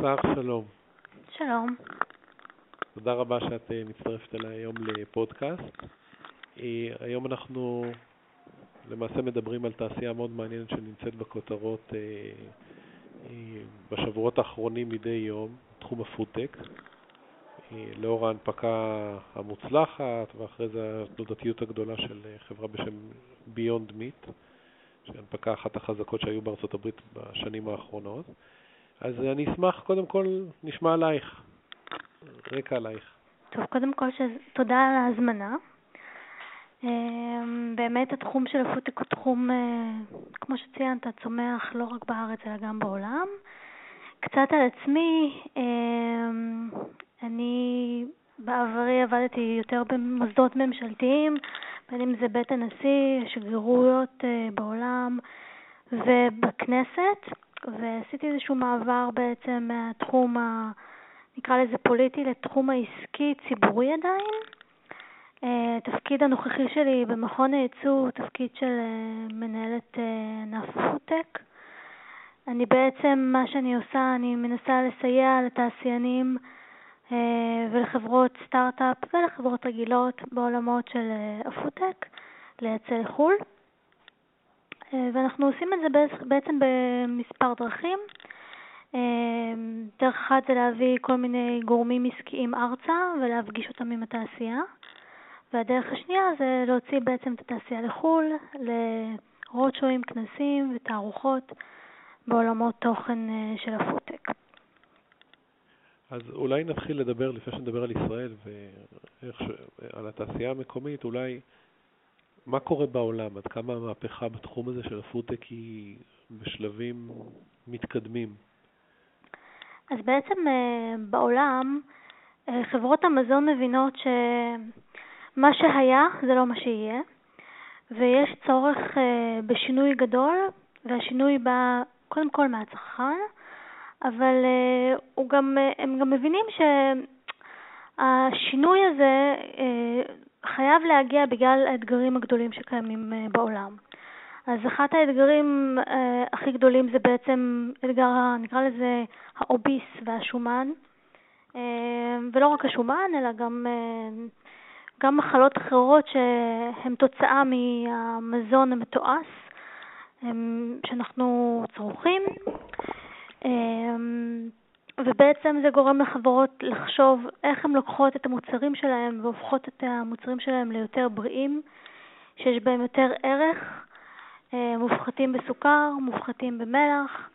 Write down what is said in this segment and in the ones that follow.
סער, שלום. שלום. תודה רבה שאת אה, מצטרפת אליי היום לפודקאסט. אה, היום אנחנו למעשה מדברים על תעשייה מאוד מעניינת שנמצאת בכותרות אה, בשבועות האחרונים מדי יום, תחום הפודטק. לאור ההנפקה המוצלחת ואחרי זה התנודתיות הגדולה של חברה בשם Beyond Meat, שהנפקה אחת החזקות שהיו בארצות הברית בשנים האחרונות. אז אני אשמח, קודם כל, נשמע עלייך, רקע עלייך. טוב, קודם כל, ש... תודה על ההזמנה. אמ, באמת התחום של הפודטק הוא תחום, אה, כמו שציינת, צומח לא רק בארץ אלא גם בעולם. קצת על עצמי, אמ, אני בעברי עבדתי יותר במוסדות ממשלתיים, בין אם זה בית הנשיא, שגרירויות אה, בעולם ובכנסת. ועשיתי איזשהו מעבר בעצם מהתחום, ה, נקרא לזה פוליטי, לתחום העסקי ציבורי עדיין. התפקיד אה, הנוכחי שלי במכון הייצוא הוא תפקיד של אה, מנהלת אה, ענף פודטק. אני בעצם, מה שאני עושה, אני מנסה לסייע לתעשיינים ולחברות סטארט-אפ ולחברות רגילות בעולמות של הפודטק לייצא לחו"ל. אה, ואנחנו עושים את זה בעצם במספר דרכים. אה, דרך אחת זה להביא כל מיני גורמים עסקיים ארצה ולהפגיש אותם עם התעשייה, והדרך השנייה זה להוציא בעצם את התעשייה לחו"ל, לרודשואים, כנסים ותערוכות בעולמות תוכן אה, של הפודטק. אז אולי נתחיל לדבר, לפני שנדבר על ישראל ועל התעשייה המקומית, אולי מה קורה בעולם? עד כמה המהפכה בתחום הזה של הפודטק היא בשלבים מתקדמים? אז בעצם אה, בעולם אה, חברות המזון מבינות שמה שהיה זה לא מה שיהיה, ויש צורך אה, בשינוי גדול, והשינוי בא קודם כל מהצרכן, אבל גם, הם גם מבינים שהשינוי הזה חייב להגיע בגלל האתגרים הגדולים שקיימים אה, בעולם. אז אחד האתגרים אה, הכי גדולים זה בעצם אתגר, נקרא לזה האוביס והשומן, אה, ולא רק השומן, אלא גם, גם מחלות אחרות שהן תוצאה מהמזון המתועש שאנחנו צורכים. ובעצם זה גורם לחברות לחשוב איך הן לוקחות את המוצרים שלהם והופכות את המוצרים שלהם ליותר בריאים, שיש בהם יותר ערך, אה, מופחתים בסוכר, מופחתים במלח,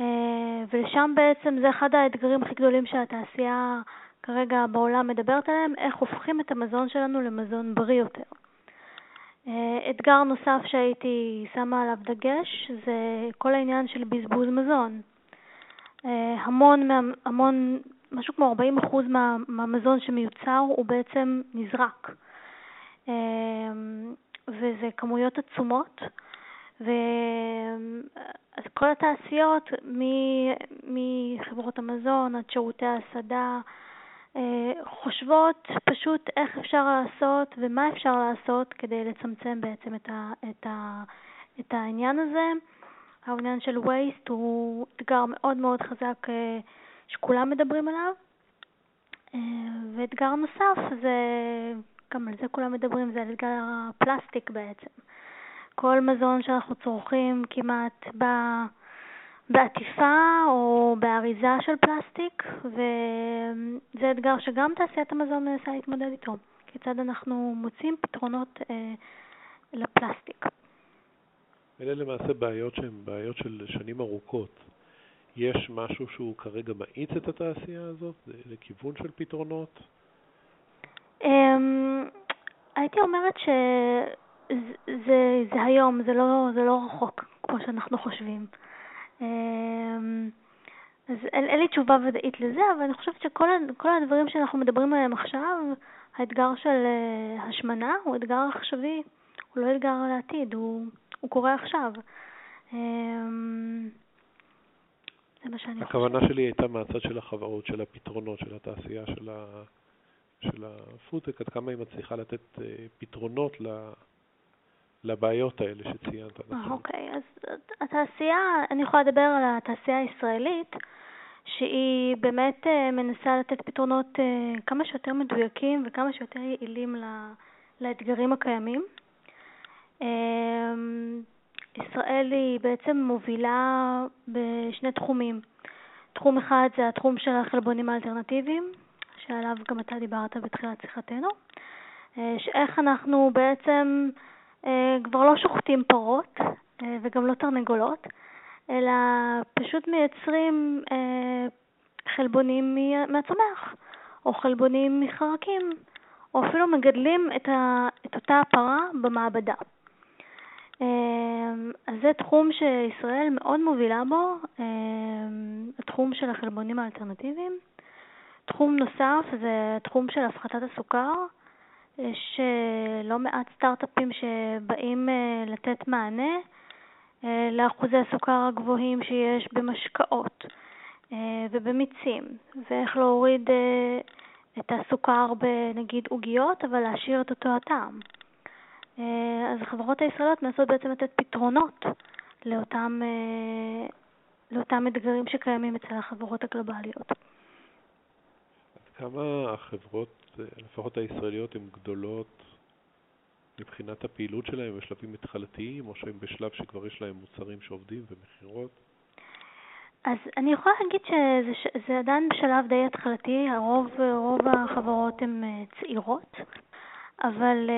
אה, ולשם בעצם זה אחד האתגרים הכי גדולים שהתעשייה כרגע בעולם מדברת עליהם, איך הופכים את המזון שלנו למזון בריא יותר. אה, אתגר נוסף שהייתי שמה עליו דגש זה כל העניין של בזבוז מזון. אה, המון, המון, משהו כמו 40 אחוז מה, מהמזון שמיוצר הוא בעצם נזרק. אה, וזה כמויות עצומות. ואז כל התעשיות, מחברות המזון עד שירותי ההסעדה, אה, חושבות פשוט איך אפשר לעשות ומה אפשר לעשות כדי לצמצם בעצם את, ה, את, ה, את העניין הזה. העניין של waste הוא אתגר מאוד מאוד חזק אה, שכולם מדברים עליו. אה, ואתגר נוסף זה, גם על זה כולם מדברים, זה אתגר הפלסטיק בעצם. כל מזון שאנחנו צורכים כמעט ב... בעטיפה או באריזה של פלסטיק, וזה אתגר שגם תעשיית המזון מנסה להתמודד איתו. כיצד אנחנו מוצאים פתרונות אה, לפלסטיק. אלה למעשה בעיות שהן בעיות של שנים ארוכות. יש משהו שהוא כרגע מאיץ את התעשייה הזאת לכיוון של פתרונות? אמ, הייתי אומרת שזה זה היום, זה לא, זה לא רחוק כמו שאנחנו חושבים. אמ, אז אין, אין לי תשובה ודאית לזה, אבל אני חושבת שכל הדברים שאנחנו מדברים עליהם עכשיו, האתגר של אה, השמנה הוא אתגר עכשווי, הוא לא אתגר לעתיד, הוא הוא קורה עכשיו. אמ, זה מה שאני חושבת. הכוונה שלי הייתה מהצד של החברות, של הפתרונות, של התעשייה, של, ה... של הפודטק, עד כמה היא מצליחה לתת אה, פתרונות ל... לבעיות האלה שציינת. נכון? אוקיי, אז התעשייה, אני יכולה לדבר על התעשייה הישראלית, שהיא באמת מנסה לתת פתרונות כמה שיותר מדויקים וכמה שיותר יעילים לאתגרים הקיימים. ישראל היא בעצם מובילה בשני תחומים. תחום אחד זה התחום של החלבונים האלטרנטיביים, שעליו גם אתה דיברת בתחילת שיחתנו, אה, שאיך אנחנו בעצם אה, כבר לא שוחטים פרות אה, וגם לא תרנגולות, אלא פשוט מייצרים חלבונים מהצומח, או חלבונים מחרקים, או אפילו מגדלים את אותה הפרה במעבדה. אז זה תחום שישראל מאוד מובילה בו, התחום של החלבונים האלטרנטיביים. תחום נוסף זה תחום של הפחתת הסוכר. יש אה, לא מעט סטארט-אפים שבאים אה, לתת מענה אה, לאחוזי הסוכר הגבוהים שיש במשקאות ובמיצים, ואיך להוריד את הסוכר בנגיד עוגיות, אבל להשאיר את אותו הטעם. אז החברות הישראליות מנסות בעצם לתת פתרונות לאותם, לאותם אתגרים שקיימים אצל החברות הגלובליות. כמה החברות, לפחות הישראליות, הן גדולות מבחינת הפעילות שלהן בשלבים התחלתיים, או שהן בשלב שכבר יש להן מוצרים שעובדים ומכירות? אז אני יכולה להגיד שזה עדיין בשלב די התחלתי, הרוב, רוב החברות הן אה, צעירות, אבל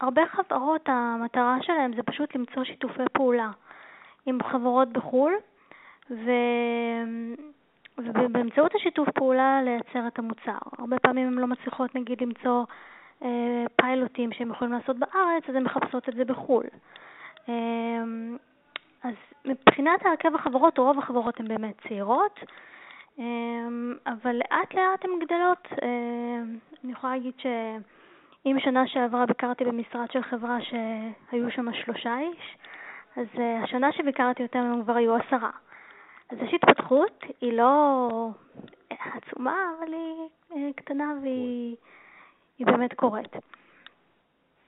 הרבה חברות, המטרה שלהן זה פשוט למצוא שיתופי פעולה עם חברות בחו"ל, ו... ובאמצעות השיתוף פעולה לייצר את המוצר. הרבה פעמים הן לא מצליחות נגיד למצוא אה, פיילוטים שהן יכולים לעשות בארץ, אז הן מחפשות את זה בחו"ל. אה, אז מבחינת הרכב החברות, רוב החברות הן באמת צעירות, אה, אבל לאט לאט הן גדלות. אה, אני יכולה להגיד שאם שנה שעברה ביקרתי במשרד של חברה שהיו שם שלושה איש, אז אה, השנה שביקרתי אותם הם כבר היו עשרה. אז יש התפתחות, היא לא עצומה, אבל היא אה, קטנה והיא באמת קורית.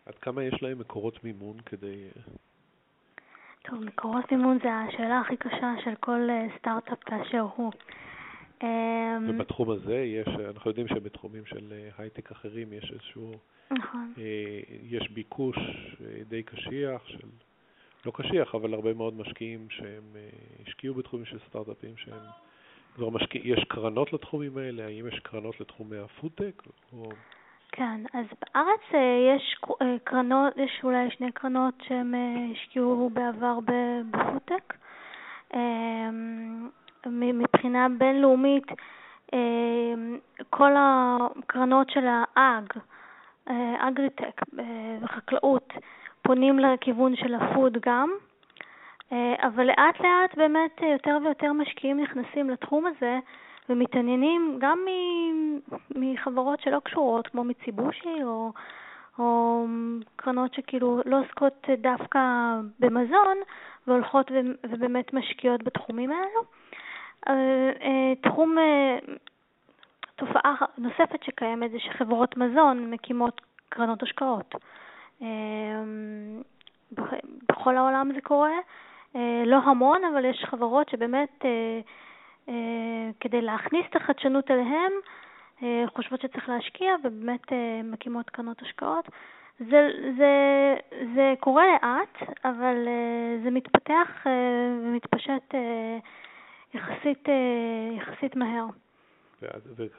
עד כמה יש להם מקורות מימון כדי... אה, טוב, מקורות מימון זה השאלה הכי קשה של כל סטארט-אפ באשר הוא. אמ, ובתחום הזה יש, אנחנו יודעים שבתחומים של הייטק אחרים יש איזשהו... נכון. יש ביקוש די קשיח של לא קשיח, אבל הרבה מאוד משקיעים שהם אה, השקיעו בתחומים של סטארט-אפים שהם כבר משקיעים, יש קרנות לתחומים האלה? האם יש קרנות לתחומי הפודטק? או... כן, אז בארץ אה, יש אה, קרנות, יש אולי שני קרנות שהם השקיעו בעבר בפודטק. מבחינה בינלאומית, כל הקרנות של האג, אגריטק בחקלאות, פונים לכיוון של ה food גם, אה, אבל לאט לאט באמת יותר ויותר משקיעים נכנסים לתחום הזה ומתעניינים גם מחברות שלא קשורות, כמו מיציבושי או, או קרנות שכאילו לא עוסקות דווקא במזון והולכות ובאמת משקיעות בתחומים האלו. אה, אה, תחום, תופעה נוספת שקיימת זה שחברות מזון מקימות קרנות השקעות. אמ, בכל העולם זה קורה, אה, לא המון, אבל יש חברות שבאמת אה, אה, כדי להכניס את החדשנות אליהם, חושבות שצריך להשקיע ובאמת מקימות קרנות השקעות. זה, זה, זה קורה לאט, אבל זה מתפתח ומתפשט יחסית, יחסית מהר.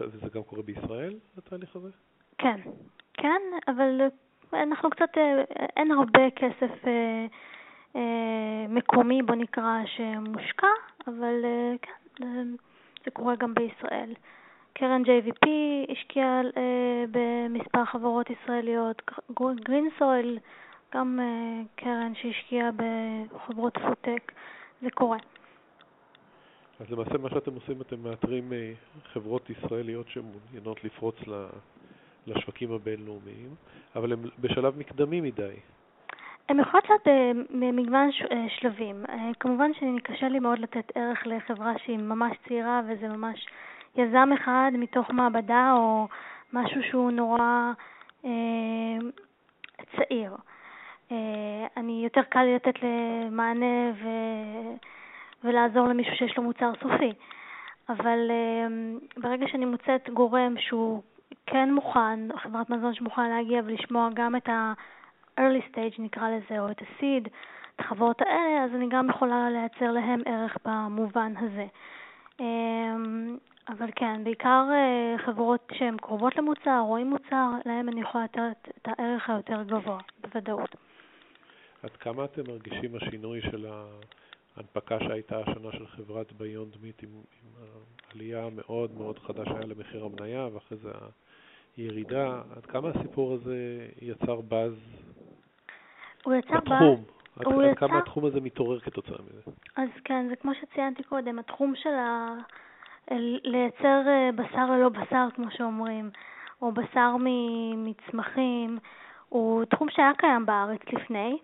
וזה גם קורה בישראל, התהליך הזה? כן, כן, אבל אנחנו קצת, אה, אין הרבה כסף אה, אה, מקומי, בוא נקרא, שמושקע, אבל כן, זה קורה גם בישראל. קרן JVP השקיעה במספר חברות ישראליות, גרינסויל, גם קרן שהשקיעה בחברות פוטק, זה קורה. אז למעשה מה שאתם עושים, אתם מאתרים חברות ישראליות שמעוניינות לפרוץ לשווקים הבינלאומיים, אבל הם בשלב מקדמי מדי. הם יכולות להיות במגוון אה, שלבים. אה, כמובן שקשה לי מאוד לתת ערך לחברה שהיא ממש צעירה וזה ממש יזם אחד מתוך מעבדה או משהו שהוא נורא אה, צעיר. אה, אני יותר קל לי לתת מענה ו... ולעזור למישהו שיש לו מוצר סופי. אבל ברגע שאני מוצאת גורם שהוא כן מוכן, חברת מזון שמוכן להגיע ולשמוע גם את ה-early stage נקרא לזה, או את ה-seed, את החברות האלה, אז אני גם יכולה לייצר להם ערך במובן הזה. אבל כן, בעיקר אה, חברות שהן קרובות למוצר, רואים מוצר, להם אני יכולה לתת את הערך היותר גבוה, בוודאות. עד כמה אתם מרגישים השינוי של ההנפקה שהייתה השנה של חברת ביונד מיט עם, עם העלייה המאוד מאוד חדה שהיה למחיר המניה ואחרי זה הירידה, עד כמה הסיפור הזה יצר באז הוא יצר בתחום? באז, עד, הוא עד יצר... כמה התחום הזה מתעורר כתוצאה מזה? אז כן, זה כמו שציינתי קודם, התחום של ה... לייצר אה, בשר ללא בשר, כמו שאומרים, או בשר מצמחים, הוא תחום שהיה קיים בארץ לפני,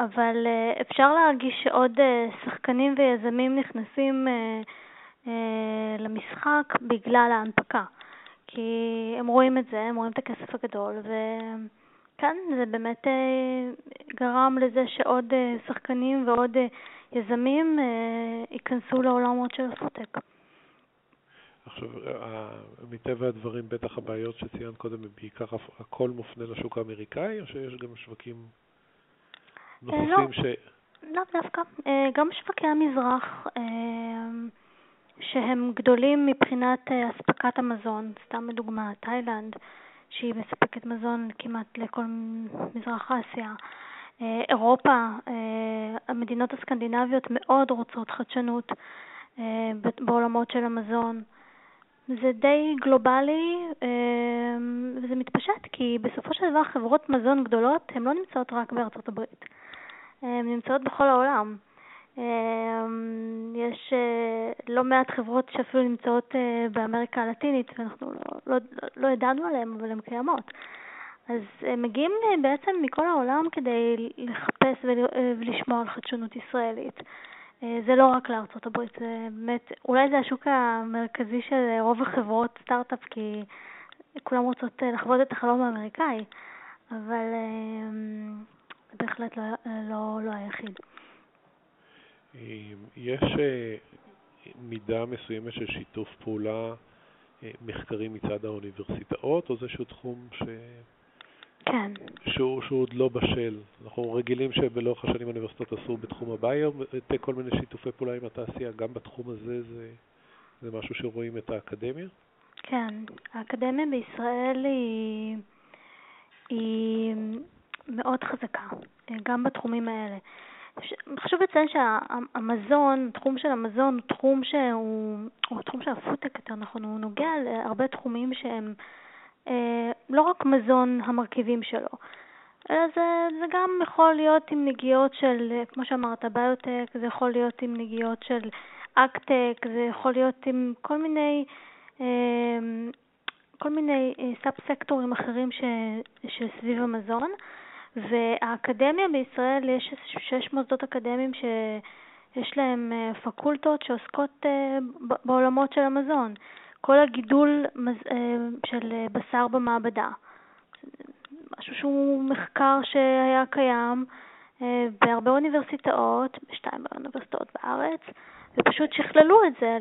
אבל אה, אפשר להרגיש שעוד אה, שחקנים ויזמים נכנסים למשחק בגלל ההנפקה. כי הם רואים את זה, הם רואים את הכסף הגדול, וכאן זה באמת גרם לזה שעוד שחקנים ועוד יזמים ייכנסו לעולמות של הפוטק. עכשיו, מטבע הדברים, בטח הבעיות שציינת קודם, בעיקר הכל מופנה לשוק האמריקאי, או שיש גם שווקים נוספים לא, ש... לא דווקא. אה, גם שווקי המזרח, אה, שהם גדולים מבחינת אה, אספקת המזון, סתם לדוגמה, תאילנד, שהיא מספקת מזון כמעט לכל מזרח אסיה. אירופה, המדינות הסקנדינביות מאוד רוצות חדשנות בעולמות של המזון. זה די גלובלי וזה מתפשט כי בסופו של דבר חברות מזון גדולות הן לא נמצאות רק בארצות הברית, נמצאות בכל העולם. אמ, יש אה, לא מעט חברות שאפילו נמצאות אה, באמריקה הלטינית ואנחנו לא, לא, לא ידענו עליהן אבל הן קיימות. אז הם מגיעים אה, בעצם מכל העולם כדי לחפש ולשמוע על חדשנות ישראלית. זה לא רק לארצות הברית, זה באמת, אולי זה השוק המרכזי של רוב החברות סטארט-אפ, כי כולם רוצות לחוות את החלום האמריקאי, אבל בהחלט לא, לא, לא היחיד. יש מידה מסוימת של שיתוף פעולה מחקרי מצד האוניברסיטאות, או זה שהוא תחום ש... כן. שהוא, שהוא עוד לא בשל. אנחנו רגילים שבלאורך השנים האוניברסיטאות עשו בתחום הביו כל מיני שיתופי פעולה עם התעשייה, גם בתחום הזה זה, זה משהו שרואים את האקדמיה? כן, האקדמיה בישראל היא, היא מאוד חזקה, גם בתחומים האלה. חשוב לציין שהמזון, התחום של המזון הוא תחום שהוא, הוא תחום של הפודטק יותר נכון, הוא נוגע להרבה תחומים שהם אה, לא רק מזון המרכיבים שלו, אלא זה, זה גם יכול להיות עם נגיעות של, כמו שאמרת, ביוטק, זה יכול להיות עם נגיעות של אגטק, זה יכול להיות עם כל מיני, אה, כל מיני אה, סאב-סקטורים אחרים ש, שסביב המזון. והאקדמיה בישראל, יש שש מוסדות אקדמיים שיש להם פקולטות שעוסקות בעולמות של המזון. כל הגידול אה, של אה, בשר במעבדה. משהו שהוא מחקר שהיה קיים אה, בהרבה אוניברסיטאות, בשתיים מהאוניברסיטאות בארץ, ופשוט שכללו את זה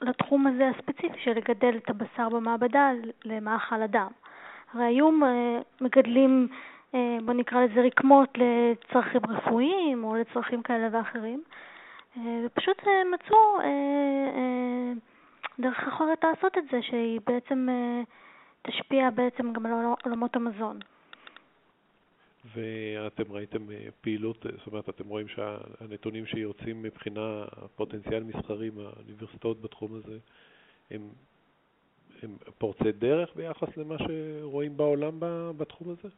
לתחום הזה הספציפי של לגדל את הבשר במעבדה למאכל אדם. הרי היו מגדלים, בוא נקרא לזה רקמות לצרכים רפואיים או לצרכים כאלה ואחרים, ופשוט מצאו דרך אחרת לעשות את זה, שהיא בעצם אה, תשפיע בעצם גם על עולמות המזון. ואתם ראיתם אה, פעילות, זאת אומרת, אתם רואים שהנתונים שיוצאים מבחינה פוטנציאל מסחרי מהאוניברסיטאות בתחום הזה הם, הם פורצי דרך ביחס למה שרואים בעולם בתחום הזה?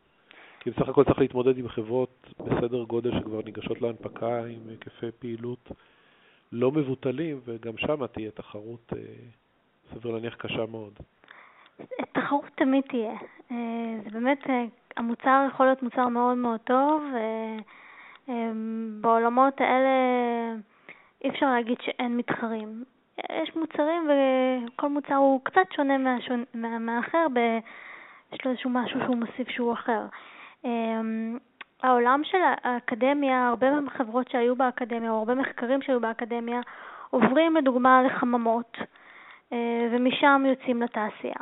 כי בסך הכל צריך להתמודד עם חברות בסדר גודל שכבר ניגשות להנפקה עם היקפי פעילות לא מבוטלים, וגם שם תהיה תחרות, אה, סביר להניח, קשה מאוד. תחרות תמיד תהיה. אה, זה באמת, אה, המוצר יכול להיות מוצר מאוד מאוד טוב. בעולמות האלה אי אפשר להגיד שאין מתחרים. יש מוצרים וכל מוצר הוא קצת שונה מהשון, מה, מהאחר, ב, יש לו איזשהו משהו שהוא מוסיף שהוא אחר. העולם של האקדמיה, הרבה מהחברות שהיו באקדמיה, או הרבה מחקרים שהיו באקדמיה, עוברים לדוגמה לחממות, ומשם יוצאים לתעשייה.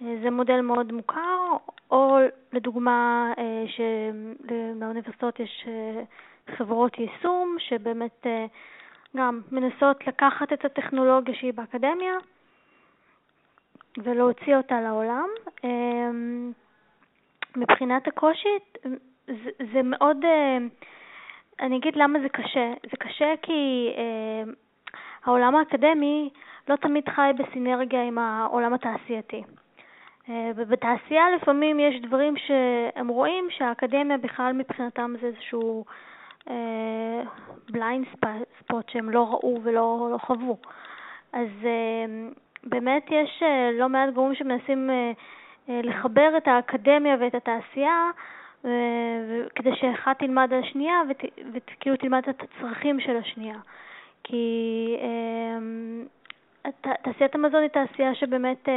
זה מודל מאוד מוכר, או לדוגמה שלאוניברסיטאות יש חברות יישום שבאמת גם מנסות לקחת את הטכנולוגיה שהיא באקדמיה ולהוציא אותה לעולם. אמ, מבחינת הקושי, זה, זה מאוד, אה, אני אגיד למה זה קשה. זה קשה כי אה, העולם האקדמי לא תמיד חי בסינרגיה עם העולם התעשייתי. אה, ובתעשייה לפעמים יש דברים שהם רואים שהאקדמיה בכלל מבחינתם זה איזשהו בליינד ספוט שהם לא ראו ולא לא חוו. אז באמת יש אה, לא מעט גורמים שמנסים אה, אה, לחבר את האקדמיה ואת התעשייה כדי שאחת תלמד על השנייה וכאילו תלמד את הצרכים של השנייה. כי תעשיית המזון היא תעשייה שבאמת,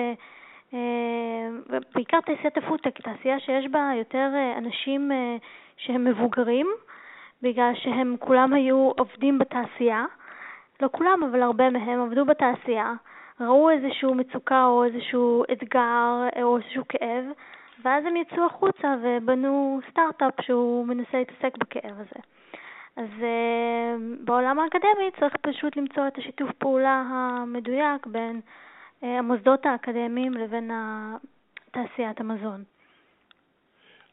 בעיקר תעשיית הפודטק, תעשייה שיש בה יותר אנשים שהם מבוגרים, בגלל שהם כולם היו עובדים בתעשייה, לא כולם, אבל הרבה מהם עבדו בתעשייה, ראו איזושהי מצוקה או איזשהו אתגר או איזשהו כאב, ואז הם יצאו החוצה ובנו סטארט-אפ שהוא מנסה להתעסק בכאב הזה. אז uh, בעולם האקדמי צריך פשוט למצוא את השיתוף פעולה המדויק בין uh, המוסדות האקדמיים לבין תעשיית המזון.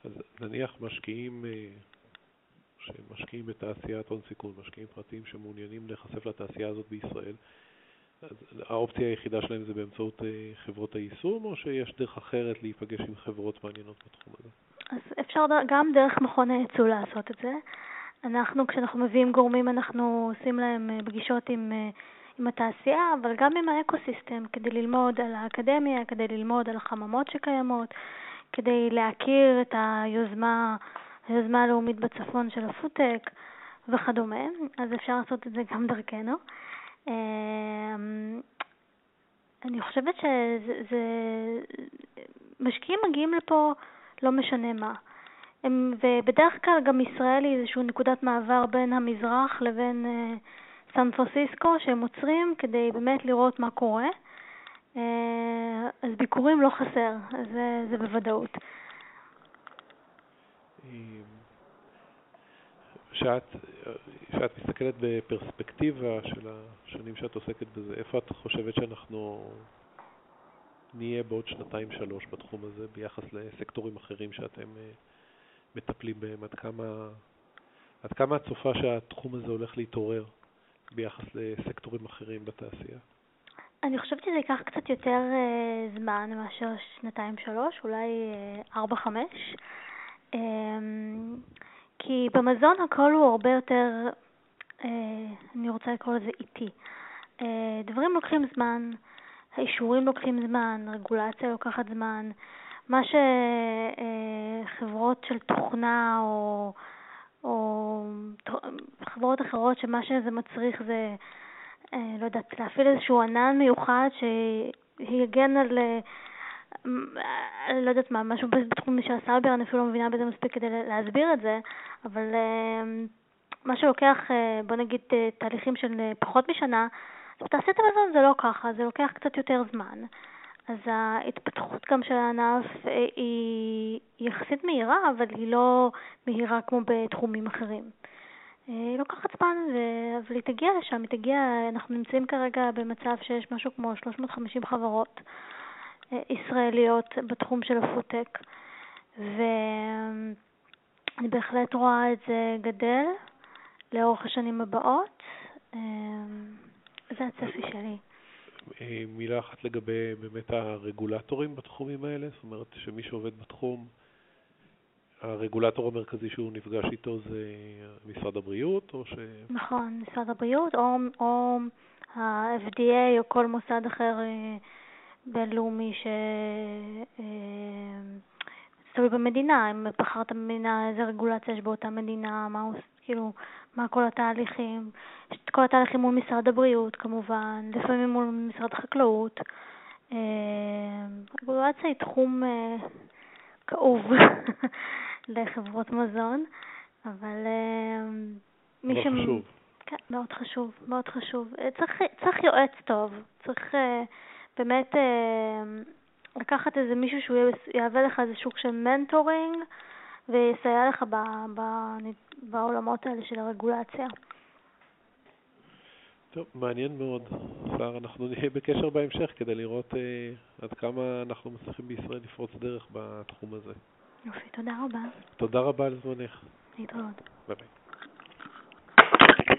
אז נניח משקיעים אה, שמשקיעים בתעשיית הון סיכון, משקיעים פרטיים שמעוניינים להיחשף לתעשייה הזאת בישראל, האופציה היחידה שלהם זה באמצעות אה, חברות היישום, או שיש דרך אחרת להיפגש עם חברות מעניינות בתחום הזה? אז אפשר גם דרך מכון הייצוא לעשות את זה. אנחנו, כשאנחנו מביאים גורמים, אנחנו עושים להם אה, פגישות עם, אה, עם התעשייה, אבל גם עם האקוסיסטם, כדי ללמוד על האקדמיה, כדי ללמוד על החממות שקיימות, כדי להכיר את היוזמה, היוזמה הלאומית בצפון של הפודטק וכדומה, אז אפשר לעשות את זה גם דרכנו. אמ, אני חושבת שזה... משקיעים מגיעים לפה לא משנה מה. הם, ובדרך כלל גם ישראל היא איזושהי נקודת מעבר בין המזרח לבין אה, סן פרנסיסקו שהם עוצרים כדי באמת לראות מה קורה. אה, אז ביקורים לא חסר, זה, זה בוודאות. שאת, שאת מסתכלת בפרספקטיבה של השנים שאת עוסקת בזה, איפה את חושבת שאנחנו נהיה בעוד שנתיים-שלוש בתחום הזה ביחס לסקטורים אחרים שאתם אה, מטפלים בהם? עד כמה, עד כמה את צופה שהתחום הזה הולך להתעורר ביחס לסקטורים אחרים בתעשייה? אני חושבת שזה ייקח קצת יותר uh, זמן מאשר שנתיים-שלוש, אולי uh, ארבע-חמש. Uh, כי במזון הכל הוא הרבה יותר, אה, אני רוצה לקרוא לזה איטי. אה, דברים לוקחים זמן, האישורים לוקחים זמן, רגולציה לוקחת זמן. מה שחברות אה, של תוכנה או, או חברות אחרות שמה שזה מצריך זה, לא יודעת, להפעיל איזשהו ענן מיוחד שיגן על... לא יודעת מה, משהו בתחום של הסייבר, אני אפילו לא מבינה בזה מספיק כדי להסביר את זה, אבל אמ, מה שלוקח, אה, בוא נגיד, אה, תהליכים של אה, פחות משנה, בתעשיית המזון זה לא ככה, זה לוקח קצת יותר זמן. אז ההתפתחות גם של הענף היא יחסית מהירה, אבל היא לא מהירה כמו בתחומים אחרים. היא לוקחת זמן, אבל היא תגיע לשם, היא תגיע, אנחנו נמצאים כרגע במצב שיש משהו כמו 350 חברות. ישראליות בתחום של הפודטק, ואני בהחלט רואה את זה גדל לאורך השנים הבאות. זה הצפי שלי. מילה אחת לגבי באמת הרגולטורים בתחומים האלה, זאת אומרת שמי שעובד בתחום, הרגולטור המרכזי שהוא נפגש איתו זה משרד הבריאות, או ש... נכון, משרד הבריאות, או, או ה-FDA או כל מוסד אחר אה, בינלאומי ש... אה, תלוי במדינה, אם בחרת במדינה, איזה רגולציה יש באותה מדינה, מה, כאילו, מה כל התהליכים. יש את כל התהליכים מול משרד הבריאות כמובן, לפעמים מול משרד החקלאות. אה, רגולציה היא תחום אה, כאוב לחברות מזון, אבל מי ש... חשוב. כן, מאוד חשוב, מאוד חשוב. צריך, צריך יועץ טוב, צריך באמת uh, לקחת איזה מישהו שהוא יהווה לך איזה שוק של מנטורינג ויסייע לך ב, ב, בעולמות האלה של הרגולציה. טוב, מעניין מאוד. שר, אנחנו נהיה בקשר בהמשך כדי לראות אה, עד כמה אנחנו מצליחים בישראל לפרוץ דרך בתחום הזה. יופי, תודה רבה. תודה רבה על זמנך. להתראות. ביי ביי.